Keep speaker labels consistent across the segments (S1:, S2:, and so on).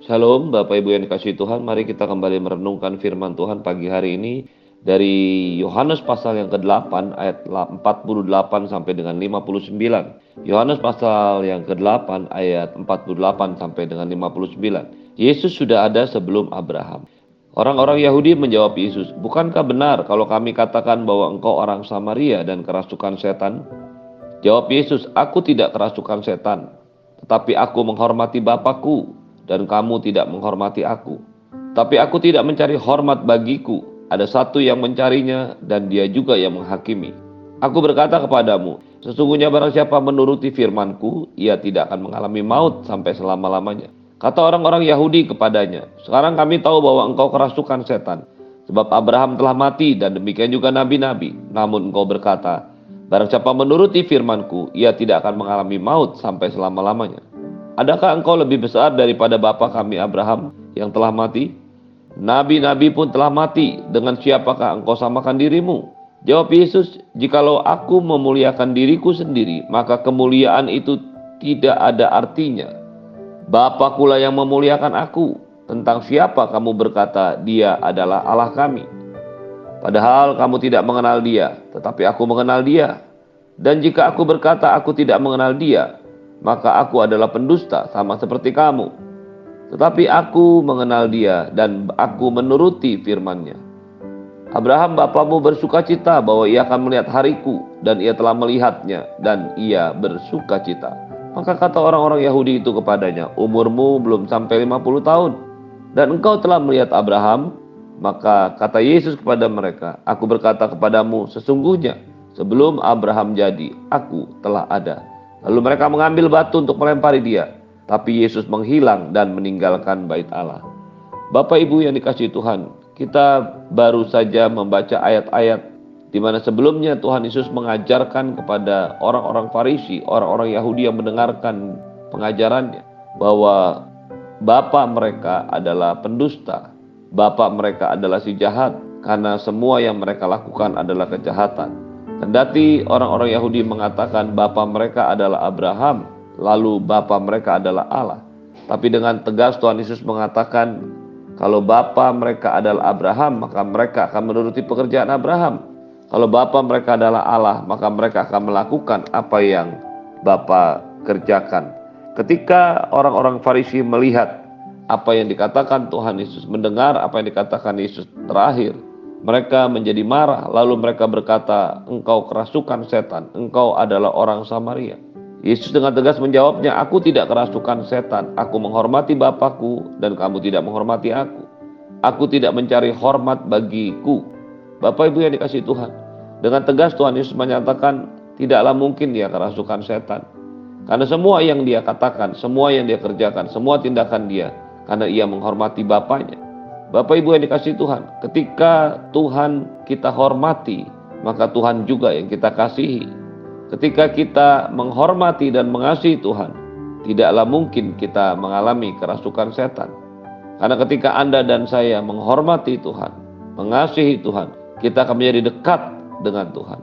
S1: Shalom Bapak Ibu yang dikasih Tuhan, mari kita kembali merenungkan firman Tuhan pagi hari ini dari Yohanes pasal yang ke-8 ayat 48 sampai dengan 59. Yohanes pasal yang ke-8 ayat 48 sampai dengan 59. Yesus sudah ada sebelum Abraham. Orang-orang Yahudi menjawab Yesus, "Bukankah benar kalau kami katakan bahwa engkau orang Samaria dan kerasukan setan?" Jawab Yesus, "Aku tidak kerasukan setan, tetapi aku menghormati Bapakku dan kamu tidak menghormati aku. Tapi aku tidak mencari hormat bagiku, ada satu yang mencarinya dan dia juga yang menghakimi. Aku berkata kepadamu, sesungguhnya barang siapa menuruti firmanku, ia tidak akan mengalami maut sampai selama-lamanya. Kata orang-orang Yahudi kepadanya, sekarang kami tahu bahwa engkau kerasukan setan. Sebab Abraham telah mati dan demikian juga nabi-nabi. Namun engkau berkata, barang siapa menuruti firmanku, ia tidak akan mengalami maut sampai selama-lamanya. Adakah engkau lebih besar daripada bapa kami Abraham yang telah mati? Nabi-nabi pun telah mati, dengan siapakah engkau samakan dirimu? Jawab Yesus, jikalau aku memuliakan diriku sendiri, maka kemuliaan itu tidak ada artinya. Bapakulah yang memuliakan aku. Tentang siapa kamu berkata dia adalah Allah kami? Padahal kamu tidak mengenal dia, tetapi aku mengenal dia. Dan jika aku berkata aku tidak mengenal dia, maka aku adalah pendusta sama seperti kamu. Tetapi aku mengenal dia dan aku menuruti firman-Nya. Abraham bapamu bersuka cita bahwa ia akan melihat hariku dan ia telah melihatnya dan ia bersuka cita. Maka kata orang-orang Yahudi itu kepadanya, umurmu belum sampai 50 tahun dan engkau telah melihat Abraham. Maka kata Yesus kepada mereka, aku berkata kepadamu sesungguhnya sebelum Abraham jadi, aku telah ada. Lalu mereka mengambil batu untuk melempari dia. Tapi Yesus menghilang dan meninggalkan bait Allah. Bapak Ibu yang dikasih Tuhan, kita baru saja membaca ayat-ayat di mana sebelumnya Tuhan Yesus mengajarkan kepada orang-orang Farisi, orang-orang Yahudi yang mendengarkan pengajarannya bahwa bapak mereka adalah pendusta, bapak mereka adalah si jahat karena semua yang mereka lakukan adalah kejahatan. Kendati orang-orang Yahudi mengatakan bapa mereka adalah Abraham, lalu bapa mereka adalah Allah. Tapi dengan tegas Tuhan Yesus mengatakan kalau bapa mereka adalah Abraham, maka mereka akan menuruti pekerjaan Abraham. Kalau bapa mereka adalah Allah, maka mereka akan melakukan apa yang bapa kerjakan. Ketika orang-orang Farisi melihat apa yang dikatakan Tuhan Yesus, mendengar apa yang dikatakan Yesus terakhir, mereka menjadi marah, lalu mereka berkata, "Engkau kerasukan setan, engkau adalah orang Samaria." Yesus dengan tegas menjawabnya, "Aku tidak kerasukan setan, aku menghormati Bapakku dan kamu tidak menghormati aku. Aku tidak mencari hormat bagiku." Bapak Ibu yang dikasih Tuhan, dengan tegas Tuhan Yesus menyatakan, tidaklah mungkin dia kerasukan setan. Karena semua yang dia katakan, semua yang dia kerjakan, semua tindakan dia, karena ia menghormati Bapaknya. Bapak Ibu yang dikasih Tuhan, ketika Tuhan kita hormati, maka Tuhan juga yang kita kasihi. Ketika kita menghormati dan mengasihi Tuhan, tidaklah mungkin kita mengalami kerasukan setan. Karena ketika Anda dan saya menghormati Tuhan, mengasihi Tuhan, kita akan menjadi dekat dengan Tuhan.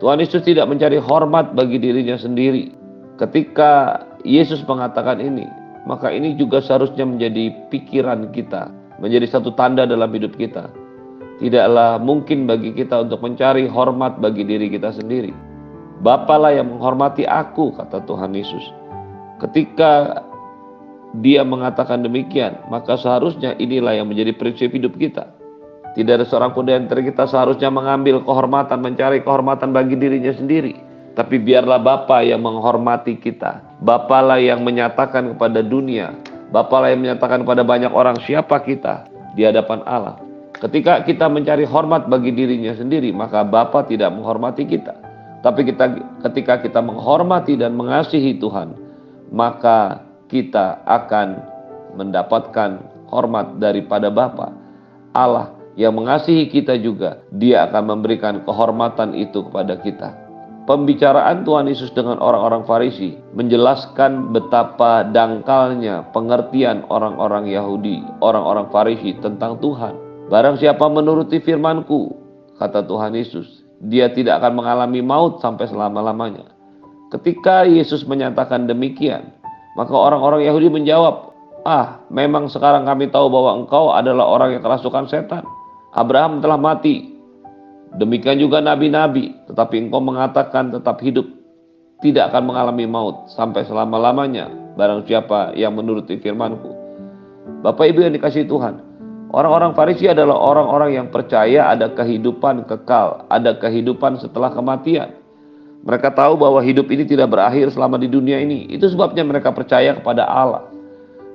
S1: Tuhan Yesus tidak mencari hormat bagi dirinya sendiri. Ketika Yesus mengatakan ini, maka ini juga seharusnya menjadi pikiran kita menjadi satu tanda dalam hidup kita. Tidaklah mungkin bagi kita untuk mencari hormat bagi diri kita sendiri. Bapalah yang menghormati aku, kata Tuhan Yesus. Ketika dia mengatakan demikian, maka seharusnya inilah yang menjadi prinsip hidup kita. Tidak ada seorang pun di antara kita seharusnya mengambil kehormatan, mencari kehormatan bagi dirinya sendiri. Tapi biarlah Bapa yang menghormati kita. Bapalah yang menyatakan kepada dunia Bapalah yang menyatakan kepada banyak orang siapa kita di hadapan Allah. Ketika kita mencari hormat bagi dirinya sendiri, maka Bapa tidak menghormati kita. Tapi kita ketika kita menghormati dan mengasihi Tuhan, maka kita akan mendapatkan hormat daripada Bapa. Allah yang mengasihi kita juga, Dia akan memberikan kehormatan itu kepada kita. Pembicaraan Tuhan Yesus dengan orang-orang Farisi menjelaskan betapa dangkalnya pengertian orang-orang Yahudi, orang-orang Farisi tentang Tuhan. Barang siapa menuruti firmanku, kata Tuhan Yesus, dia tidak akan mengalami maut sampai selama-lamanya. Ketika Yesus menyatakan demikian, maka orang-orang Yahudi menjawab, ah memang sekarang kami tahu bahwa engkau adalah orang yang kerasukan setan. Abraham telah mati. Demikian juga nabi-nabi, tetapi engkau mengatakan tetap hidup. Tidak akan mengalami maut sampai selama-lamanya barang siapa yang menuruti firmanku. Bapak Ibu yang dikasih Tuhan, orang-orang Farisi adalah orang-orang yang percaya ada kehidupan kekal, ada kehidupan setelah kematian. Mereka tahu bahwa hidup ini tidak berakhir selama di dunia ini. Itu sebabnya mereka percaya kepada Allah.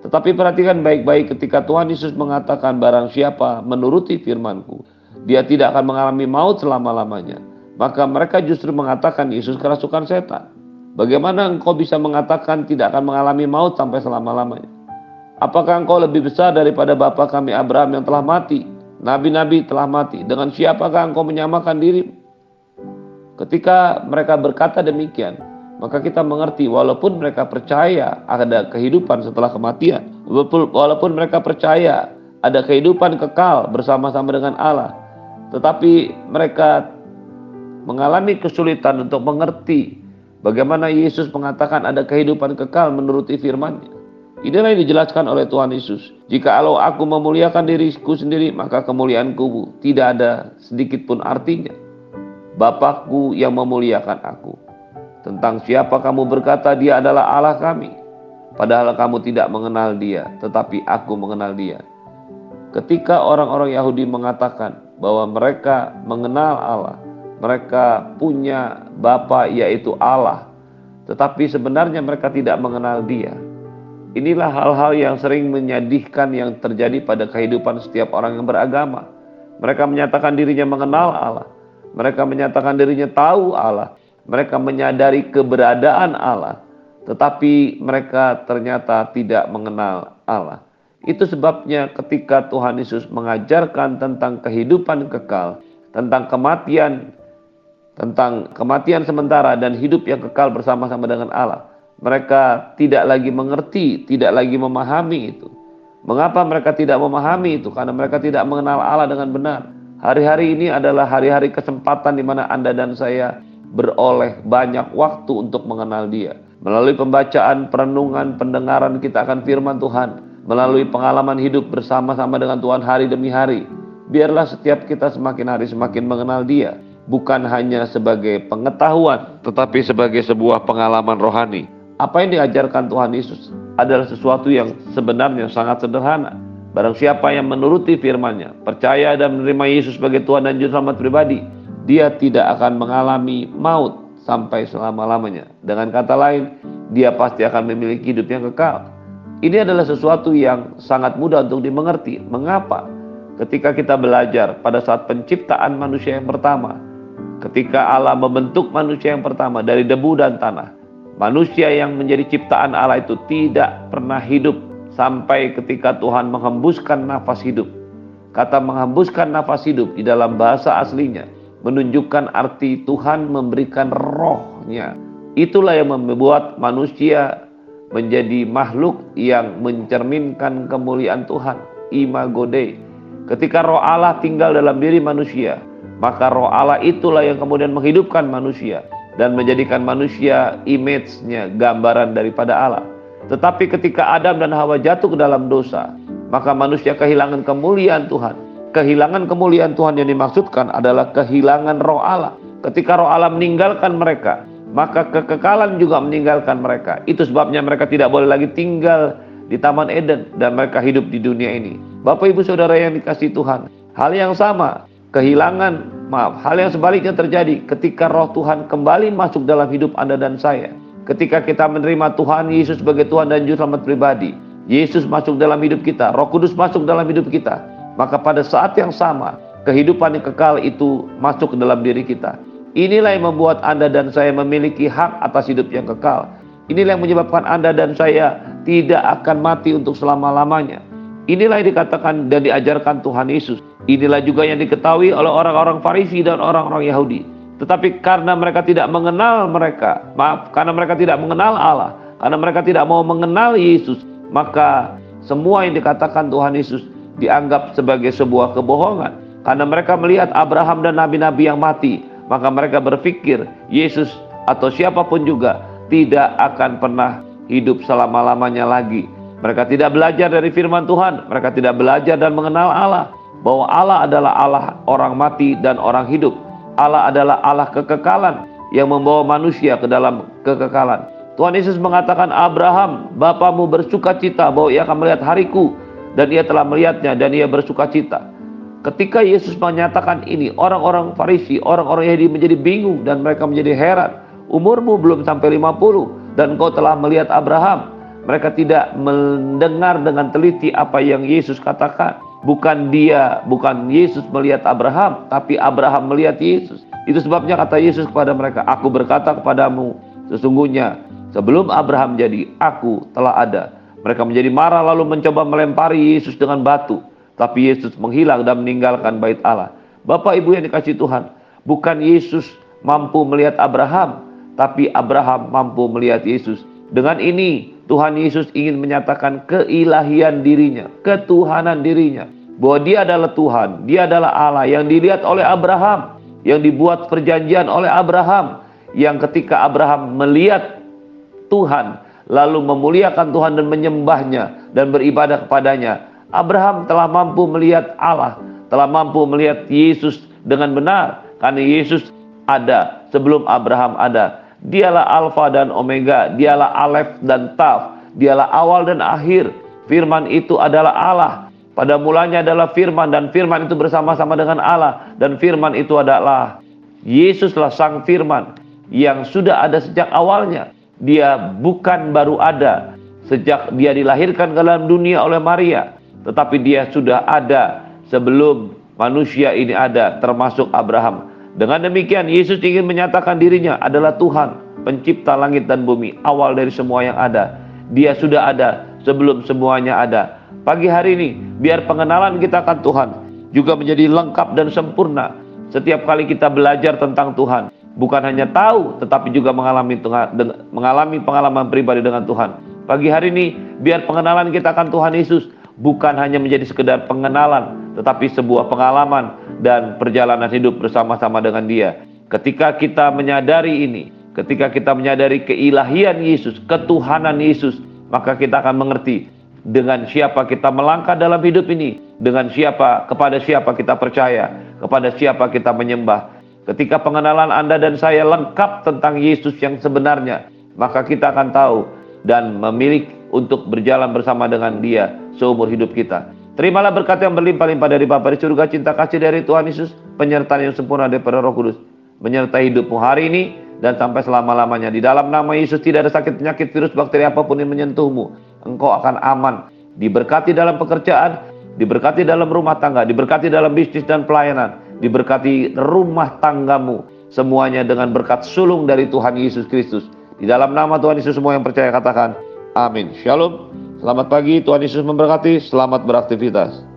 S1: Tetapi perhatikan baik-baik ketika Tuhan Yesus mengatakan barang siapa menuruti firmanku, dia tidak akan mengalami maut selama-lamanya. Maka mereka justru mengatakan Yesus kerasukan setan. Bagaimana engkau bisa mengatakan tidak akan mengalami maut sampai selama-lamanya? Apakah engkau lebih besar daripada bapa kami Abraham yang telah mati? Nabi-nabi telah mati. Dengan siapakah engkau menyamakan diri? Ketika mereka berkata demikian, maka kita mengerti walaupun mereka percaya ada kehidupan setelah kematian, walaupun mereka percaya ada kehidupan kekal bersama-sama dengan Allah, tetapi mereka mengalami kesulitan untuk mengerti bagaimana Yesus mengatakan ada kehidupan kekal menuruti firman-Nya. Inilah yang dijelaskan oleh Tuhan Yesus. Jika kalau aku memuliakan diriku sendiri, maka kemuliaanku tidak ada sedikit pun artinya. Bapakku yang memuliakan aku. Tentang siapa kamu berkata dia adalah Allah kami. Padahal kamu tidak mengenal dia, tetapi aku mengenal dia. Ketika orang-orang Yahudi mengatakan bahwa mereka mengenal Allah, mereka punya Bapa yaitu Allah, tetapi sebenarnya mereka tidak mengenal dia. Inilah hal-hal yang sering menyedihkan yang terjadi pada kehidupan setiap orang yang beragama. Mereka menyatakan dirinya mengenal Allah. Mereka menyatakan dirinya tahu Allah. Mereka menyadari keberadaan Allah. Tetapi mereka ternyata tidak mengenal Allah. Itu sebabnya ketika Tuhan Yesus mengajarkan tentang kehidupan kekal, tentang kematian, tentang kematian sementara dan hidup yang kekal bersama-sama dengan Allah mereka tidak lagi mengerti, tidak lagi memahami itu. Mengapa mereka tidak memahami itu? Karena mereka tidak mengenal Allah dengan benar. Hari-hari ini adalah hari-hari kesempatan di mana Anda dan saya beroleh banyak waktu untuk mengenal Dia. Melalui pembacaan, perenungan, pendengaran kita akan firman Tuhan. Melalui pengalaman hidup bersama-sama dengan Tuhan hari demi hari. Biarlah setiap kita semakin hari semakin mengenal Dia. Bukan hanya sebagai pengetahuan, tetapi sebagai sebuah pengalaman rohani apa yang diajarkan Tuhan Yesus adalah sesuatu yang sebenarnya sangat sederhana. Barang siapa yang menuruti firman-Nya, percaya dan menerima Yesus sebagai Tuhan dan Juru Selamat pribadi, dia tidak akan mengalami maut sampai selama-lamanya. Dengan kata lain, dia pasti akan memiliki hidup yang kekal. Ini adalah sesuatu yang sangat mudah untuk dimengerti. Mengapa? Ketika kita belajar pada saat penciptaan manusia yang pertama, ketika Allah membentuk manusia yang pertama dari debu dan tanah, Manusia yang menjadi ciptaan Allah itu tidak pernah hidup sampai ketika Tuhan menghembuskan nafas hidup. Kata menghembuskan nafas hidup di dalam bahasa aslinya menunjukkan arti Tuhan memberikan rohnya. Itulah yang membuat manusia menjadi makhluk yang mencerminkan kemuliaan Tuhan. Imago Dei. Ketika roh Allah tinggal dalam diri manusia, maka roh Allah itulah yang kemudian menghidupkan manusia dan menjadikan manusia image-nya, gambaran daripada Allah. Tetapi ketika Adam dan Hawa jatuh ke dalam dosa, maka manusia kehilangan kemuliaan Tuhan. Kehilangan kemuliaan Tuhan yang dimaksudkan adalah kehilangan roh Allah. Ketika roh Allah meninggalkan mereka, maka kekekalan juga meninggalkan mereka. Itu sebabnya mereka tidak boleh lagi tinggal di Taman Eden dan mereka hidup di dunia ini. Bapak Ibu Saudara yang dikasih Tuhan, hal yang sama, kehilangan Maaf, hal yang sebaliknya terjadi ketika roh Tuhan kembali masuk dalam hidup Anda dan saya. Ketika kita menerima Tuhan Yesus sebagai Tuhan dan Juru Selamat pribadi. Yesus masuk dalam hidup kita, roh kudus masuk dalam hidup kita. Maka pada saat yang sama, kehidupan yang kekal itu masuk ke dalam diri kita. Inilah yang membuat Anda dan saya memiliki hak atas hidup yang kekal. Inilah yang menyebabkan Anda dan saya tidak akan mati untuk selama-lamanya. Inilah yang dikatakan dan diajarkan Tuhan Yesus. Inilah juga yang diketahui oleh orang-orang Farisi dan orang-orang Yahudi. Tetapi karena mereka tidak mengenal mereka, maaf, karena mereka tidak mengenal Allah, karena mereka tidak mau mengenal Yesus, maka semua yang dikatakan Tuhan Yesus dianggap sebagai sebuah kebohongan. Karena mereka melihat Abraham dan nabi-nabi yang mati, maka mereka berpikir Yesus atau siapa pun juga tidak akan pernah hidup selama-lamanya lagi. Mereka tidak belajar dari firman Tuhan, mereka tidak belajar dan mengenal Allah bahwa Allah adalah Allah orang mati dan orang hidup. Allah adalah Allah kekekalan yang membawa manusia ke dalam kekekalan. Tuhan Yesus mengatakan Abraham, Bapamu bersuka cita bahwa ia akan melihat hariku dan ia telah melihatnya dan ia bersuka cita. Ketika Yesus menyatakan ini, orang-orang Farisi, orang-orang Yahudi menjadi bingung dan mereka menjadi heran. Umurmu belum sampai 50 dan kau telah melihat Abraham. Mereka tidak mendengar dengan teliti apa yang Yesus katakan. Bukan dia, bukan Yesus melihat Abraham, tapi Abraham melihat Yesus. Itu sebabnya kata Yesus kepada mereka, Aku berkata kepadamu, sesungguhnya sebelum Abraham jadi, aku telah ada. Mereka menjadi marah lalu mencoba melempari Yesus dengan batu. Tapi Yesus menghilang dan meninggalkan bait Allah. Bapak Ibu yang dikasih Tuhan, bukan Yesus mampu melihat Abraham, tapi Abraham mampu melihat Yesus. Dengan ini Tuhan Yesus ingin menyatakan keilahian dirinya, ketuhanan dirinya. Bahwa dia adalah Tuhan, dia adalah Allah yang dilihat oleh Abraham, yang dibuat perjanjian oleh Abraham, yang ketika Abraham melihat Tuhan, lalu memuliakan Tuhan dan menyembahnya dan beribadah kepadanya, Abraham telah mampu melihat Allah, telah mampu melihat Yesus dengan benar, karena Yesus ada sebelum Abraham ada. Dialah Alfa dan Omega, dialah Alef dan Taf, dialah awal dan akhir. Firman itu adalah Allah. Pada mulanya adalah firman dan firman itu bersama-sama dengan Allah dan firman itu adalah Yesuslah sang firman yang sudah ada sejak awalnya. Dia bukan baru ada sejak dia dilahirkan ke dalam dunia oleh Maria, tetapi dia sudah ada sebelum manusia ini ada termasuk Abraham dengan demikian Yesus ingin menyatakan dirinya adalah Tuhan, pencipta langit dan bumi, awal dari semua yang ada. Dia sudah ada sebelum semuanya ada. Pagi hari ini, biar pengenalan kita akan Tuhan juga menjadi lengkap dan sempurna. Setiap kali kita belajar tentang Tuhan, bukan hanya tahu tetapi juga mengalami mengalami pengalaman pribadi dengan Tuhan. Pagi hari ini, biar pengenalan kita akan Tuhan Yesus bukan hanya menjadi sekedar pengenalan, tetapi sebuah pengalaman dan perjalanan hidup bersama-sama dengan Dia. Ketika kita menyadari ini, ketika kita menyadari keilahian Yesus, ketuhanan Yesus, maka kita akan mengerti dengan siapa kita melangkah dalam hidup ini, dengan siapa, kepada siapa kita percaya, kepada siapa kita menyembah. Ketika pengenalan Anda dan saya lengkap tentang Yesus yang sebenarnya, maka kita akan tahu dan memiliki untuk berjalan bersama dengan Dia seumur hidup kita. Terimalah berkat yang berlimpah-limpah dari Bapa di surga, cinta kasih dari Tuhan Yesus, penyertaan yang sempurna daripada Roh Kudus, menyertai hidupmu hari ini dan sampai selama-lamanya. Di dalam nama Yesus tidak ada sakit penyakit virus bakteri apa pun yang menyentuhmu. Engkau akan aman, diberkati dalam pekerjaan, diberkati dalam rumah tangga, diberkati dalam bisnis dan pelayanan, diberkati rumah tanggamu, semuanya dengan berkat sulung dari Tuhan Yesus Kristus. Di dalam nama Tuhan Yesus semua yang percaya katakan amin. Shalom. Selamat pagi, Tuhan Yesus memberkati. Selamat beraktivitas.